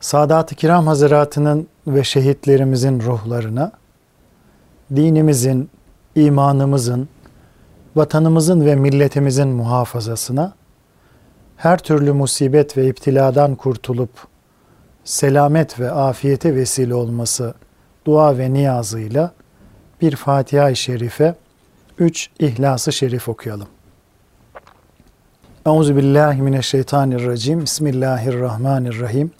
Sadat-ı Kiram Hazaratı'nın ve şehitlerimizin ruhlarına, dinimizin, imanımızın, vatanımızın ve milletimizin muhafazasına, her türlü musibet ve iptiladan kurtulup selamet ve afiyete vesile olması dua ve niyazıyla bir Fatiha-i Şerife, üç İhlas-ı Şerif okuyalım. Euzu billahi mineşşeytanirracim. Bismillahirrahmanirrahim.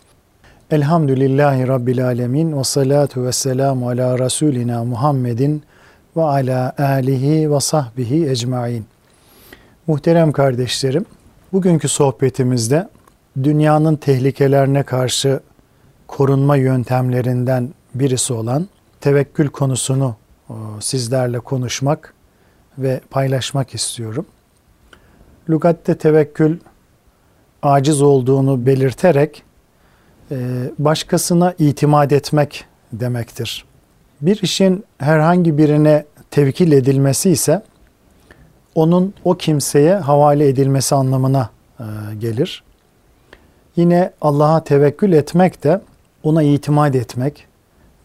Elhamdülillahi Rabbil alemin ve salatu ve selamu ala Resulina Muhammedin ve ala alihi ve sahbihi ecmain. Muhterem kardeşlerim, bugünkü sohbetimizde dünyanın tehlikelerine karşı korunma yöntemlerinden birisi olan tevekkül konusunu sizlerle konuşmak ve paylaşmak istiyorum. Lugatte tevekkül aciz olduğunu belirterek e, başkasına itimat etmek demektir. Bir işin herhangi birine tevkil edilmesi ise onun o kimseye havale edilmesi anlamına e, gelir. Yine Allah'a tevekkül etmek de ona itimat etmek,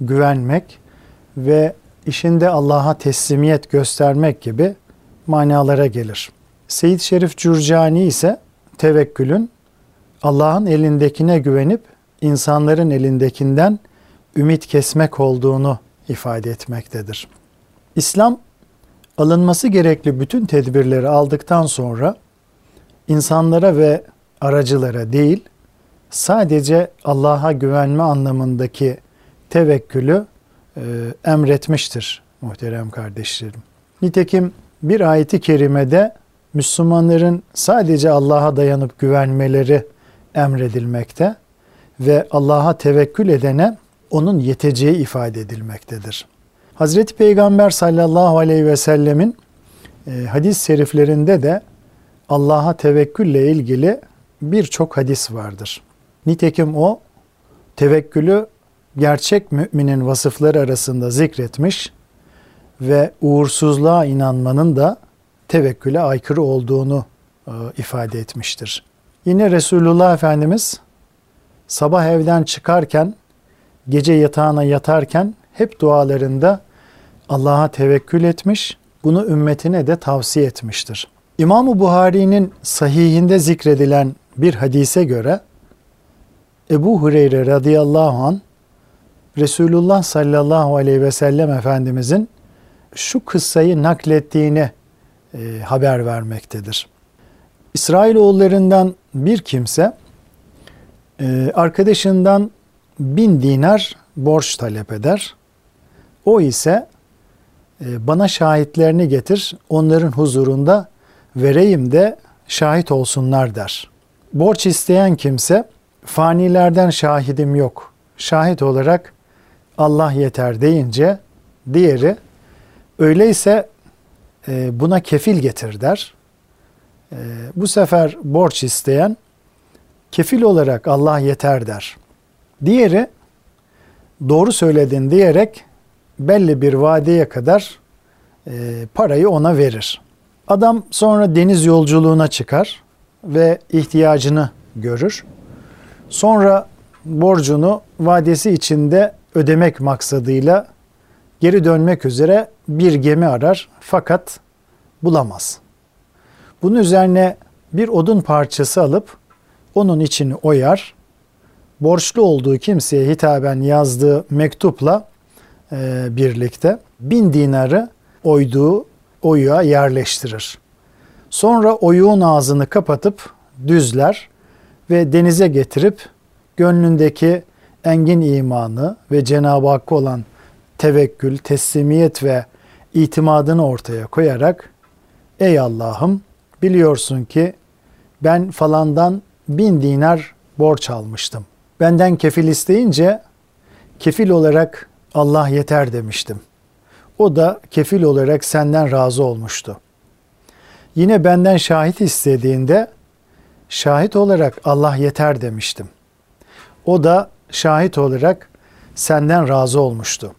güvenmek ve işinde Allah'a teslimiyet göstermek gibi manalara gelir. Seyyid Şerif Cürcani ise tevekkülün Allah'ın elindekine güvenip insanların elindekinden ümit kesmek olduğunu ifade etmektedir. İslam alınması gerekli bütün tedbirleri aldıktan sonra insanlara ve aracılara değil sadece Allah'a güvenme anlamındaki tevekkülü e, emretmiştir muhterem kardeşlerim. Nitekim bir ayeti kerimede Müslümanların sadece Allah'a dayanıp güvenmeleri emredilmekte ve Allah'a tevekkül edene onun yeteceği ifade edilmektedir. Hazreti Peygamber sallallahu aleyhi ve sellemin e, hadis seriflerinde de Allah'a tevekkülle ilgili birçok hadis vardır. Nitekim o tevekkülü gerçek müminin vasıfları arasında zikretmiş ve uğursuzluğa inanmanın da tevekküle aykırı olduğunu e, ifade etmiştir. Yine Resulullah Efendimiz sabah evden çıkarken, gece yatağına yatarken hep dualarında Allah'a tevekkül etmiş, bunu ümmetine de tavsiye etmiştir. İmam-ı Buhari'nin sahihinde zikredilen bir hadise göre Ebu Hureyre radıyallahu an Resulullah sallallahu aleyhi ve sellem Efendimizin şu kıssayı naklettiğini e, haber vermektedir. İsrailoğullarından bir kimse e, arkadaşından bin dinar borç talep eder. O ise e, bana şahitlerini getir, onların huzurunda vereyim de şahit olsunlar der. Borç isteyen kimse fanilerden şahidim yok. Şahit olarak Allah yeter deyince diğeri öyleyse e, buna kefil getir der. E, bu sefer borç isteyen kefil olarak Allah yeter der. Diğeri doğru söyledin diyerek belli bir vadeye kadar e, parayı ona verir. Adam sonra deniz yolculuğuna çıkar ve ihtiyacını görür. Sonra borcunu vadesi içinde ödemek maksadıyla geri dönmek üzere bir gemi arar fakat bulamaz. Bunun üzerine bir odun parçası alıp onun içini oyar. Borçlu olduğu kimseye hitaben yazdığı mektupla e, birlikte bin dinarı oyduğu oyuğa yerleştirir. Sonra oyuğun ağzını kapatıp düzler ve denize getirip gönlündeki engin imanı ve Cenab-ı Hakk'a olan tevekkül, teslimiyet ve itimadını ortaya koyarak Ey Allah'ım biliyorsun ki ben falandan bin dinar borç almıştım. Benden kefil isteyince kefil olarak Allah yeter demiştim. O da kefil olarak senden razı olmuştu. Yine benden şahit istediğinde şahit olarak Allah yeter demiştim. O da şahit olarak senden razı olmuştu.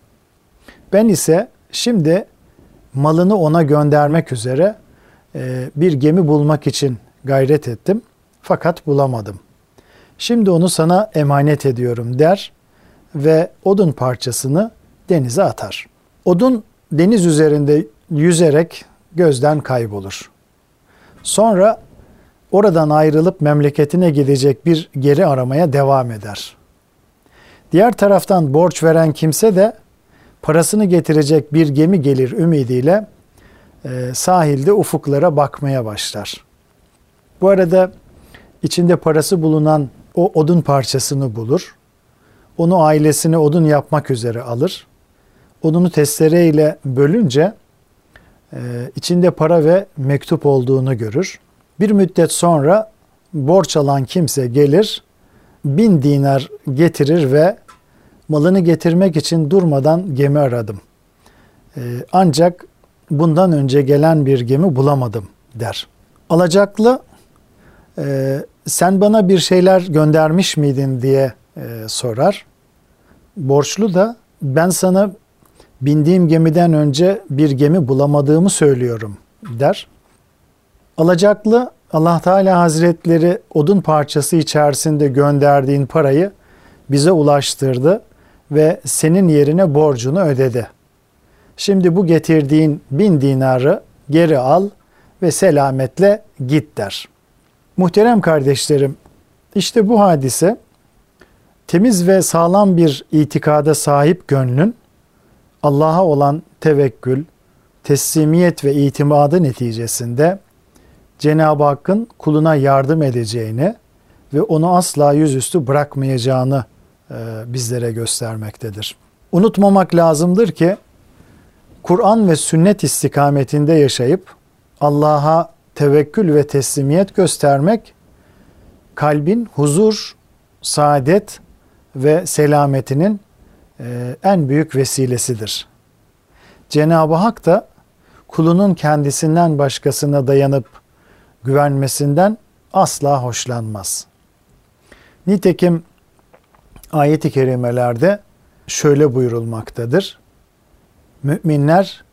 Ben ise şimdi malını ona göndermek üzere bir gemi bulmak için gayret ettim fakat bulamadım. Şimdi onu sana emanet ediyorum der ve odun parçasını denize atar. Odun deniz üzerinde yüzerek gözden kaybolur. Sonra oradan ayrılıp memleketine gidecek bir geri aramaya devam eder. Diğer taraftan borç veren kimse de parasını getirecek bir gemi gelir ümidiyle e, sahilde ufuklara bakmaya başlar. Bu arada içinde parası bulunan o odun parçasını bulur. Onu ailesine odun yapmak üzere alır. Odunu testereyle bölünce e, içinde para ve mektup olduğunu görür. Bir müddet sonra borç alan kimse gelir, bin dinar getirir ve malını getirmek için durmadan gemi aradım. E, ancak bundan önce gelen bir gemi bulamadım der. Alacaklı e, sen bana bir şeyler göndermiş miydin diye e, sorar. Borçlu da ben sana bindiğim gemiden önce bir gemi bulamadığımı söylüyorum der. Alacaklı Allah Teala Hazretleri odun parçası içerisinde gönderdiğin parayı bize ulaştırdı ve senin yerine borcunu ödedi. Şimdi bu getirdiğin bin dinarı geri al ve selametle git der. Muhterem kardeşlerim, işte bu hadise temiz ve sağlam bir itikada sahip gönlün Allah'a olan tevekkül, teslimiyet ve itimadı neticesinde Cenab-ı Hakk'ın kuluna yardım edeceğini ve onu asla yüzüstü bırakmayacağını e, bizlere göstermektedir. Unutmamak lazımdır ki Kur'an ve sünnet istikametinde yaşayıp Allah'a tevekkül ve teslimiyet göstermek kalbin huzur, saadet ve selametinin e, en büyük vesilesidir. Cenab-ı Hak da kulunun kendisinden başkasına dayanıp güvenmesinden asla hoşlanmaz. Nitekim ayet-i kerimelerde şöyle buyurulmaktadır. Müminler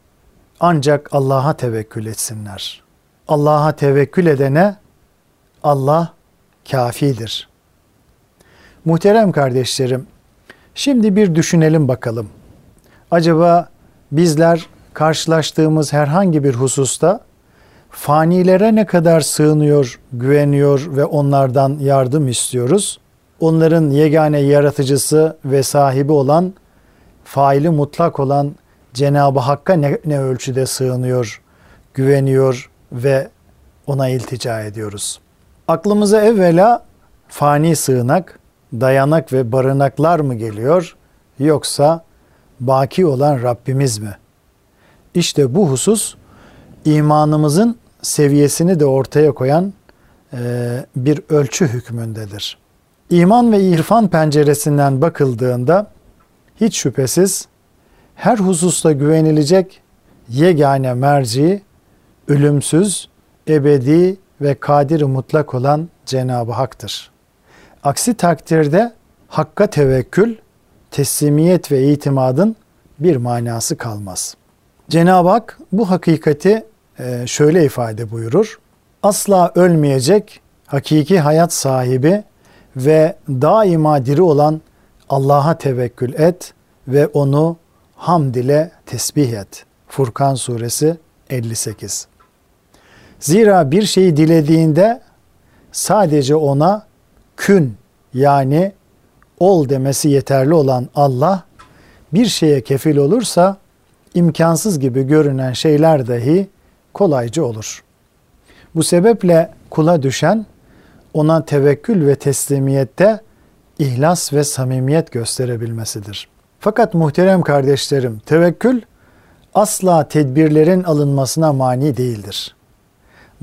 ancak Allah'a tevekkül etsinler. Allah'a tevekkül edene Allah kafidir. Muhterem kardeşlerim, şimdi bir düşünelim bakalım. Acaba bizler karşılaştığımız herhangi bir hususta fanilere ne kadar sığınıyor, güveniyor ve onlardan yardım istiyoruz? Onların yegane yaratıcısı ve sahibi olan, faili mutlak olan Cenab-ı Hakk'a ne, ne ölçüde sığınıyor, güveniyor ve ona iltica ediyoruz. Aklımıza evvela fani sığınak, dayanak ve barınaklar mı geliyor yoksa baki olan Rabbimiz mi? İşte bu husus imanımızın seviyesini de ortaya koyan e, bir ölçü hükmündedir. İman ve irfan penceresinden bakıldığında hiç şüphesiz her hususta güvenilecek yegane merci ölümsüz, ebedi ve kadir mutlak olan Cenab-ı Hak'tır. Aksi takdirde Hakk'a tevekkül, teslimiyet ve itimadın bir manası kalmaz. Cenab-ı Hak bu hakikati e, şöyle ifade buyurur. Asla ölmeyecek, hakiki hayat sahibi ve daima diri olan Allah'a tevekkül et ve onu hamd ile tesbih et. Furkan suresi 58. Zira bir şeyi dilediğinde sadece ona kün yani ol demesi yeterli olan Allah bir şeye kefil olursa imkansız gibi görünen şeyler dahi kolayca olur. Bu sebeple kula düşen ona tevekkül ve teslimiyette ihlas ve samimiyet gösterebilmesidir. Fakat muhterem kardeşlerim, tevekkül asla tedbirlerin alınmasına mani değildir.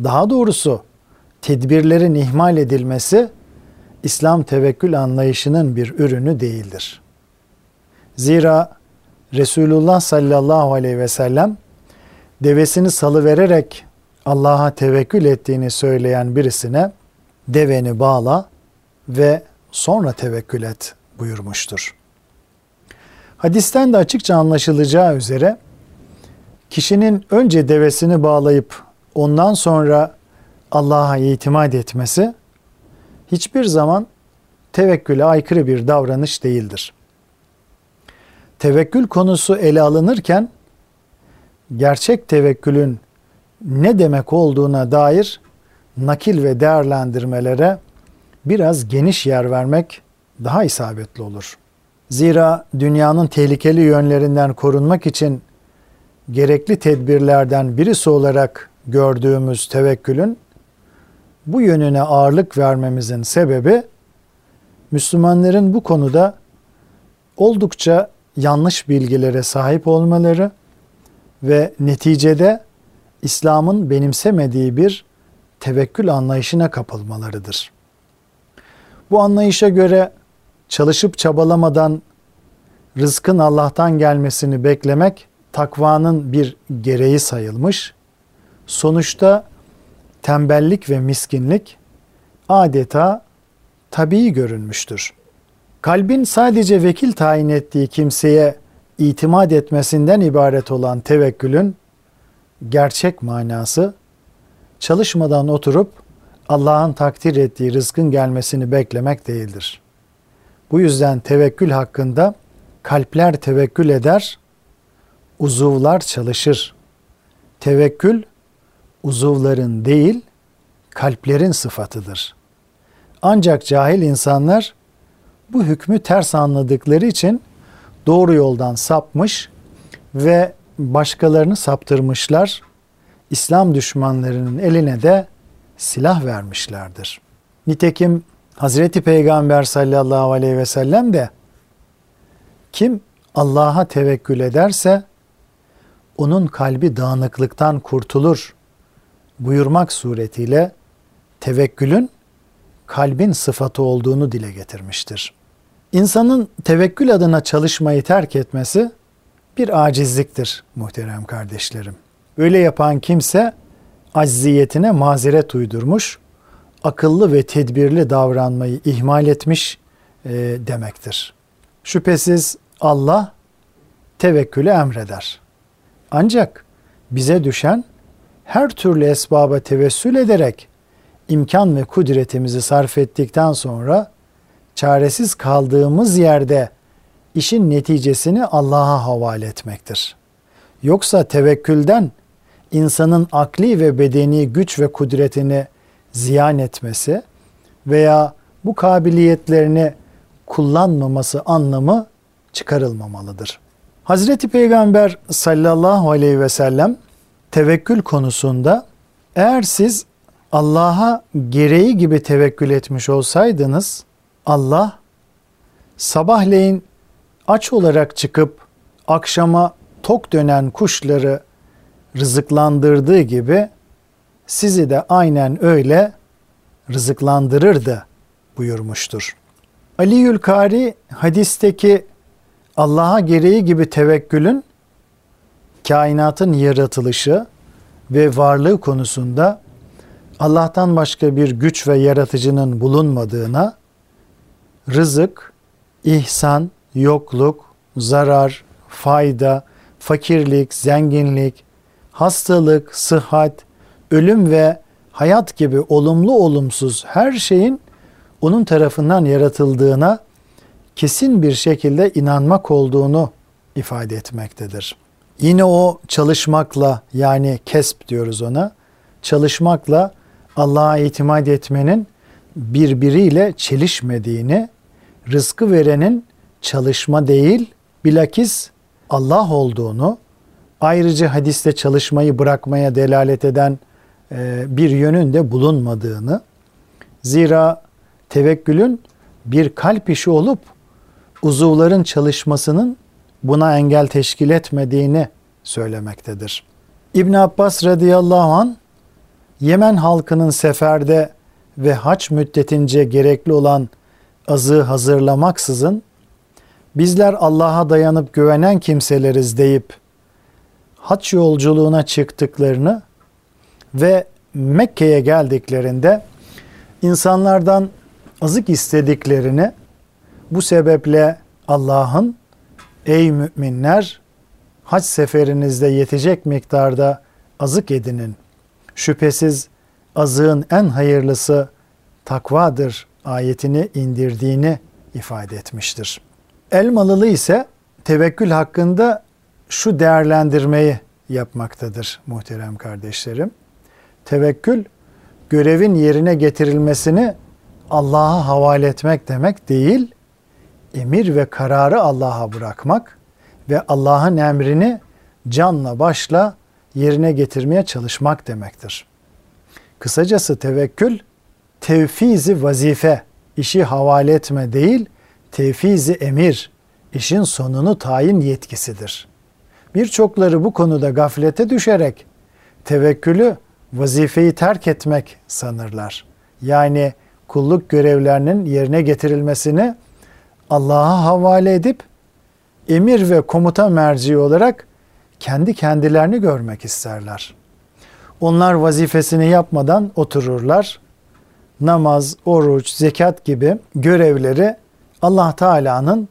Daha doğrusu tedbirlerin ihmal edilmesi İslam tevekkül anlayışının bir ürünü değildir. Zira Resulullah sallallahu aleyhi ve sellem devesini salıvererek Allah'a tevekkül ettiğini söyleyen birisine deveni bağla ve sonra tevekkül et buyurmuştur. Hadisten de açıkça anlaşılacağı üzere kişinin önce devesini bağlayıp ondan sonra Allah'a itimat etmesi hiçbir zaman tevekküle aykırı bir davranış değildir. Tevekkül konusu ele alınırken gerçek tevekkülün ne demek olduğuna dair nakil ve değerlendirmelere biraz geniş yer vermek daha isabetli olur. Zira dünyanın tehlikeli yönlerinden korunmak için gerekli tedbirlerden birisi olarak gördüğümüz tevekkülün bu yönüne ağırlık vermemizin sebebi Müslümanların bu konuda oldukça yanlış bilgilere sahip olmaları ve neticede İslam'ın benimsemediği bir tevekkül anlayışına kapılmalarıdır. Bu anlayışa göre çalışıp çabalamadan rızkın Allah'tan gelmesini beklemek takvanın bir gereği sayılmış. Sonuçta tembellik ve miskinlik adeta tabii görünmüştür. Kalbin sadece vekil tayin ettiği kimseye itimat etmesinden ibaret olan tevekkülün gerçek manası çalışmadan oturup Allah'ın takdir ettiği rızkın gelmesini beklemek değildir. Bu yüzden tevekkül hakkında kalpler tevekkül eder, uzuvlar çalışır. Tevekkül uzuvların değil, kalplerin sıfatıdır. Ancak cahil insanlar bu hükmü ters anladıkları için doğru yoldan sapmış ve başkalarını saptırmışlar. İslam düşmanlarının eline de silah vermişlerdir. Nitekim Hazreti Peygamber sallallahu aleyhi ve sellem de kim Allah'a tevekkül ederse onun kalbi dağınıklıktan kurtulur buyurmak suretiyle tevekkülün kalbin sıfatı olduğunu dile getirmiştir. İnsanın tevekkül adına çalışmayı terk etmesi bir acizliktir muhterem kardeşlerim. Öyle yapan kimse acziyetine mazeret uydurmuş, akıllı ve tedbirli davranmayı ihmal etmiş e, demektir. Şüphesiz Allah tevekkülü emreder. Ancak bize düşen her türlü esbaba tevessül ederek imkan ve kudretimizi sarf ettikten sonra çaresiz kaldığımız yerde işin neticesini Allah'a havale etmektir. Yoksa tevekkülden insanın akli ve bedeni güç ve kudretini ziyan etmesi veya bu kabiliyetlerini kullanmaması anlamı çıkarılmamalıdır. Hazreti Peygamber sallallahu aleyhi ve sellem tevekkül konusunda eğer siz Allah'a gereği gibi tevekkül etmiş olsaydınız Allah sabahleyin aç olarak çıkıp akşama tok dönen kuşları rızıklandırdığı gibi sizi de aynen öyle rızıklandırırdı buyurmuştur. Ali Yülkari hadisteki Allah'a gereği gibi tevekkülün kainatın yaratılışı ve varlığı konusunda Allah'tan başka bir güç ve yaratıcının bulunmadığına, rızık, ihsan, yokluk, zarar, fayda, fakirlik, zenginlik, hastalık, sıhhat, ölüm ve hayat gibi olumlu olumsuz her şeyin onun tarafından yaratıldığına kesin bir şekilde inanmak olduğunu ifade etmektedir. Yine o çalışmakla yani kesp diyoruz ona, çalışmakla Allah'a itimat etmenin birbiriyle çelişmediğini, rızkı verenin çalışma değil, bilakis Allah olduğunu, ayrıca hadiste çalışmayı bırakmaya delalet eden e, bir yönün de bulunmadığını, zira tevekkülün bir kalp işi olup uzuvların çalışmasının buna engel teşkil etmediğini söylemektedir. İbn Abbas radıyallahu an Yemen halkının seferde ve haç müddetince gerekli olan azı hazırlamaksızın bizler Allah'a dayanıp güvenen kimseleriz deyip haç yolculuğuna çıktıklarını ve Mekke'ye geldiklerinde insanlardan azık istediklerini bu sebeple Allah'ın ey müminler hac seferinizde yetecek miktarda azık edinin. Şüphesiz azığın en hayırlısı takvadır ayetini indirdiğini ifade etmiştir. Elmalılı ise tevekkül hakkında şu değerlendirmeyi yapmaktadır muhterem kardeşlerim. Tevekkül görevin yerine getirilmesini Allah'a havale etmek demek değil, emir ve kararı Allah'a bırakmak ve Allah'ın emrini canla başla yerine getirmeye çalışmak demektir. Kısacası tevekkül tevfizi vazife, işi havale etme değil, tevfizi emir, işin sonunu tayin yetkisidir. Birçokları bu konuda gaflete düşerek tevekkülü vazifeyi terk etmek sanırlar. Yani kulluk görevlerinin yerine getirilmesini Allah'a havale edip emir ve komuta merci olarak kendi kendilerini görmek isterler. Onlar vazifesini yapmadan otururlar. Namaz, oruç, zekat gibi görevleri Allah Teala'nın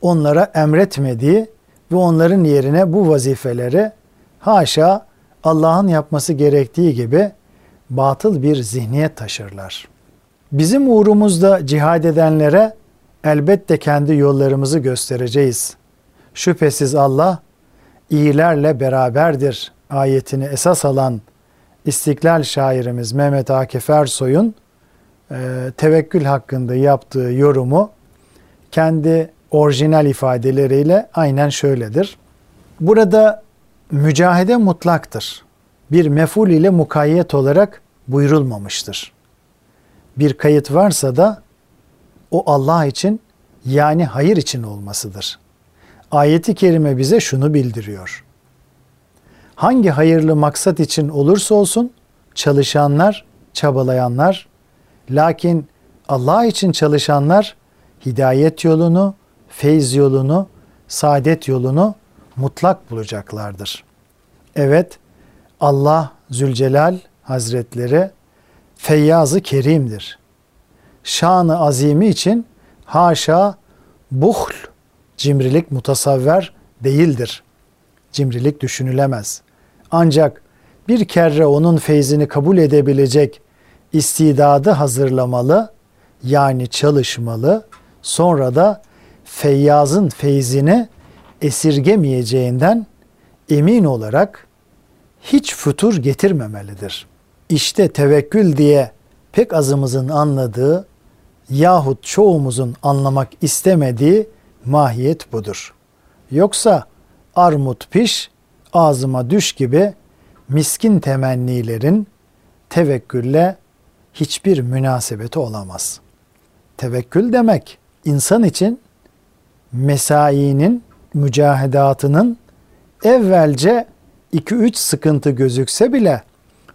onlara emretmediği ve onların yerine bu vazifeleri haşa Allah'ın yapması gerektiği gibi batıl bir zihniyet taşırlar. Bizim uğrumuzda cihad edenlere elbette kendi yollarımızı göstereceğiz. Şüphesiz Allah iyilerle beraberdir ayetini esas alan İstiklal şairimiz Mehmet Akif Ersoy'un e, tevekkül hakkında yaptığı yorumu kendi orijinal ifadeleriyle aynen şöyledir. Burada mücahede mutlaktır. Bir meful ile mukayyet olarak buyurulmamıştır. Bir kayıt varsa da o Allah için yani hayır için olmasıdır. Ayeti kerime bize şunu bildiriyor. Hangi hayırlı maksat için olursa olsun çalışanlar, çabalayanlar lakin Allah için çalışanlar hidayet yolunu, feyz yolunu, saadet yolunu mutlak bulacaklardır. Evet, Allah Zülcelal Hazretleri feyyazı kerimdir. Şanı azimi için haşa buhl, cimrilik mutasavver değildir. Cimrilik düşünülemez. Ancak bir kere onun feyzini kabul edebilecek istidadı hazırlamalı, yani çalışmalı, sonra da feyyazın feyzini esirgemeyeceğinden emin olarak hiç fütur getirmemelidir. İşte tevekkül diye pek azımızın anladığı yahut çoğumuzun anlamak istemediği mahiyet budur. Yoksa armut piş, ağzıma düş gibi miskin temennilerin tevekkülle hiçbir münasebeti olamaz. Tevekkül demek insan için mesainin, mücahedatının evvelce 2-3 sıkıntı gözükse bile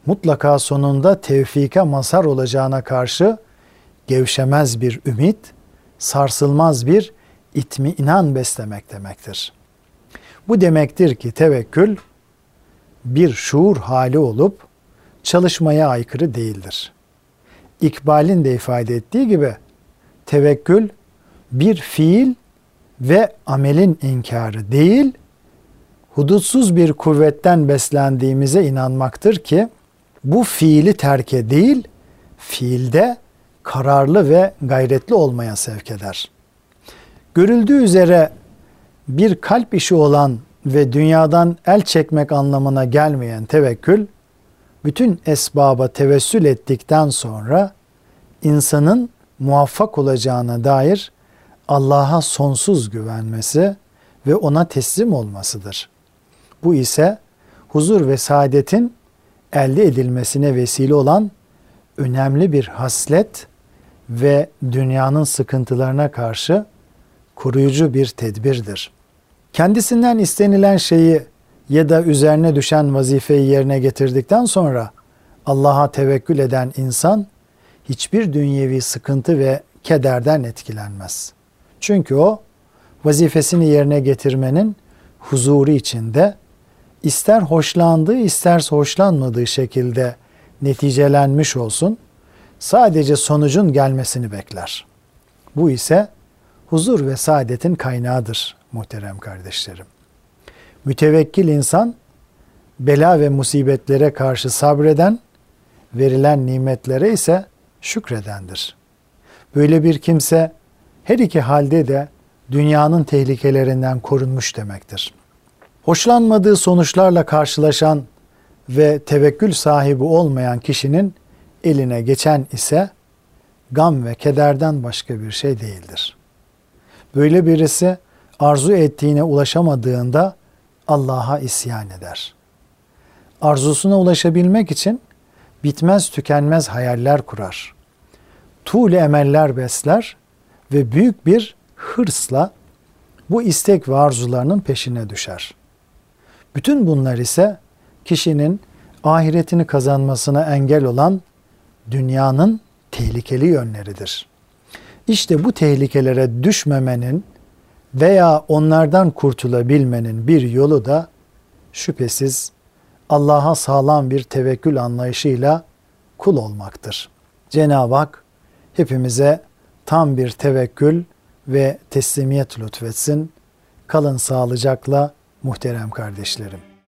mutlaka sonunda tevfike mazhar olacağına karşı gevşemez bir ümit, sarsılmaz bir itminan beslemek demektir. Bu demektir ki tevekkül bir şuur hali olup çalışmaya aykırı değildir. İkbal'in de ifade ettiği gibi tevekkül bir fiil ve amelin inkarı değil, hudutsuz bir kuvvetten beslendiğimize inanmaktır ki bu fiili terke değil, fiilde kararlı ve gayretli olmaya sevk eder. Görüldüğü üzere bir kalp işi olan ve dünyadan el çekmek anlamına gelmeyen tevekkül, bütün esbaba tevessül ettikten sonra insanın muvaffak olacağına dair Allah'a sonsuz güvenmesi ve ona teslim olmasıdır. Bu ise huzur ve saadetin elde edilmesine vesile olan önemli bir haslet ve dünyanın sıkıntılarına karşı koruyucu bir tedbirdir. Kendisinden istenilen şeyi ya da üzerine düşen vazifeyi yerine getirdikten sonra Allah'a tevekkül eden insan hiçbir dünyevi sıkıntı ve kederden etkilenmez. Çünkü o vazifesini yerine getirmenin huzuru içinde ister hoşlandığı isterse hoşlanmadığı şekilde neticelenmiş olsun sadece sonucun gelmesini bekler. Bu ise huzur ve saadetin kaynağıdır muhterem kardeşlerim. Mütevekkil insan bela ve musibetlere karşı sabreden, verilen nimetlere ise şükredendir. Böyle bir kimse her iki halde de dünyanın tehlikelerinden korunmuş demektir. Hoşlanmadığı sonuçlarla karşılaşan ve tevekkül sahibi olmayan kişinin eline geçen ise gam ve kederden başka bir şey değildir. Böyle birisi arzu ettiğine ulaşamadığında Allah'a isyan eder. Arzusuna ulaşabilmek için bitmez tükenmez hayaller kurar. Tuğle emeller besler ve büyük bir hırsla bu istek ve arzularının peşine düşer. Bütün bunlar ise kişinin ahiretini kazanmasına engel olan dünyanın tehlikeli yönleridir. İşte bu tehlikelere düşmemenin veya onlardan kurtulabilmenin bir yolu da şüphesiz Allah'a sağlam bir tevekkül anlayışıyla kul olmaktır. Cenab-ı Hak hepimize tam bir tevekkül ve teslimiyet lütfetsin. Kalın sağlıcakla muhterem kardeşlerim.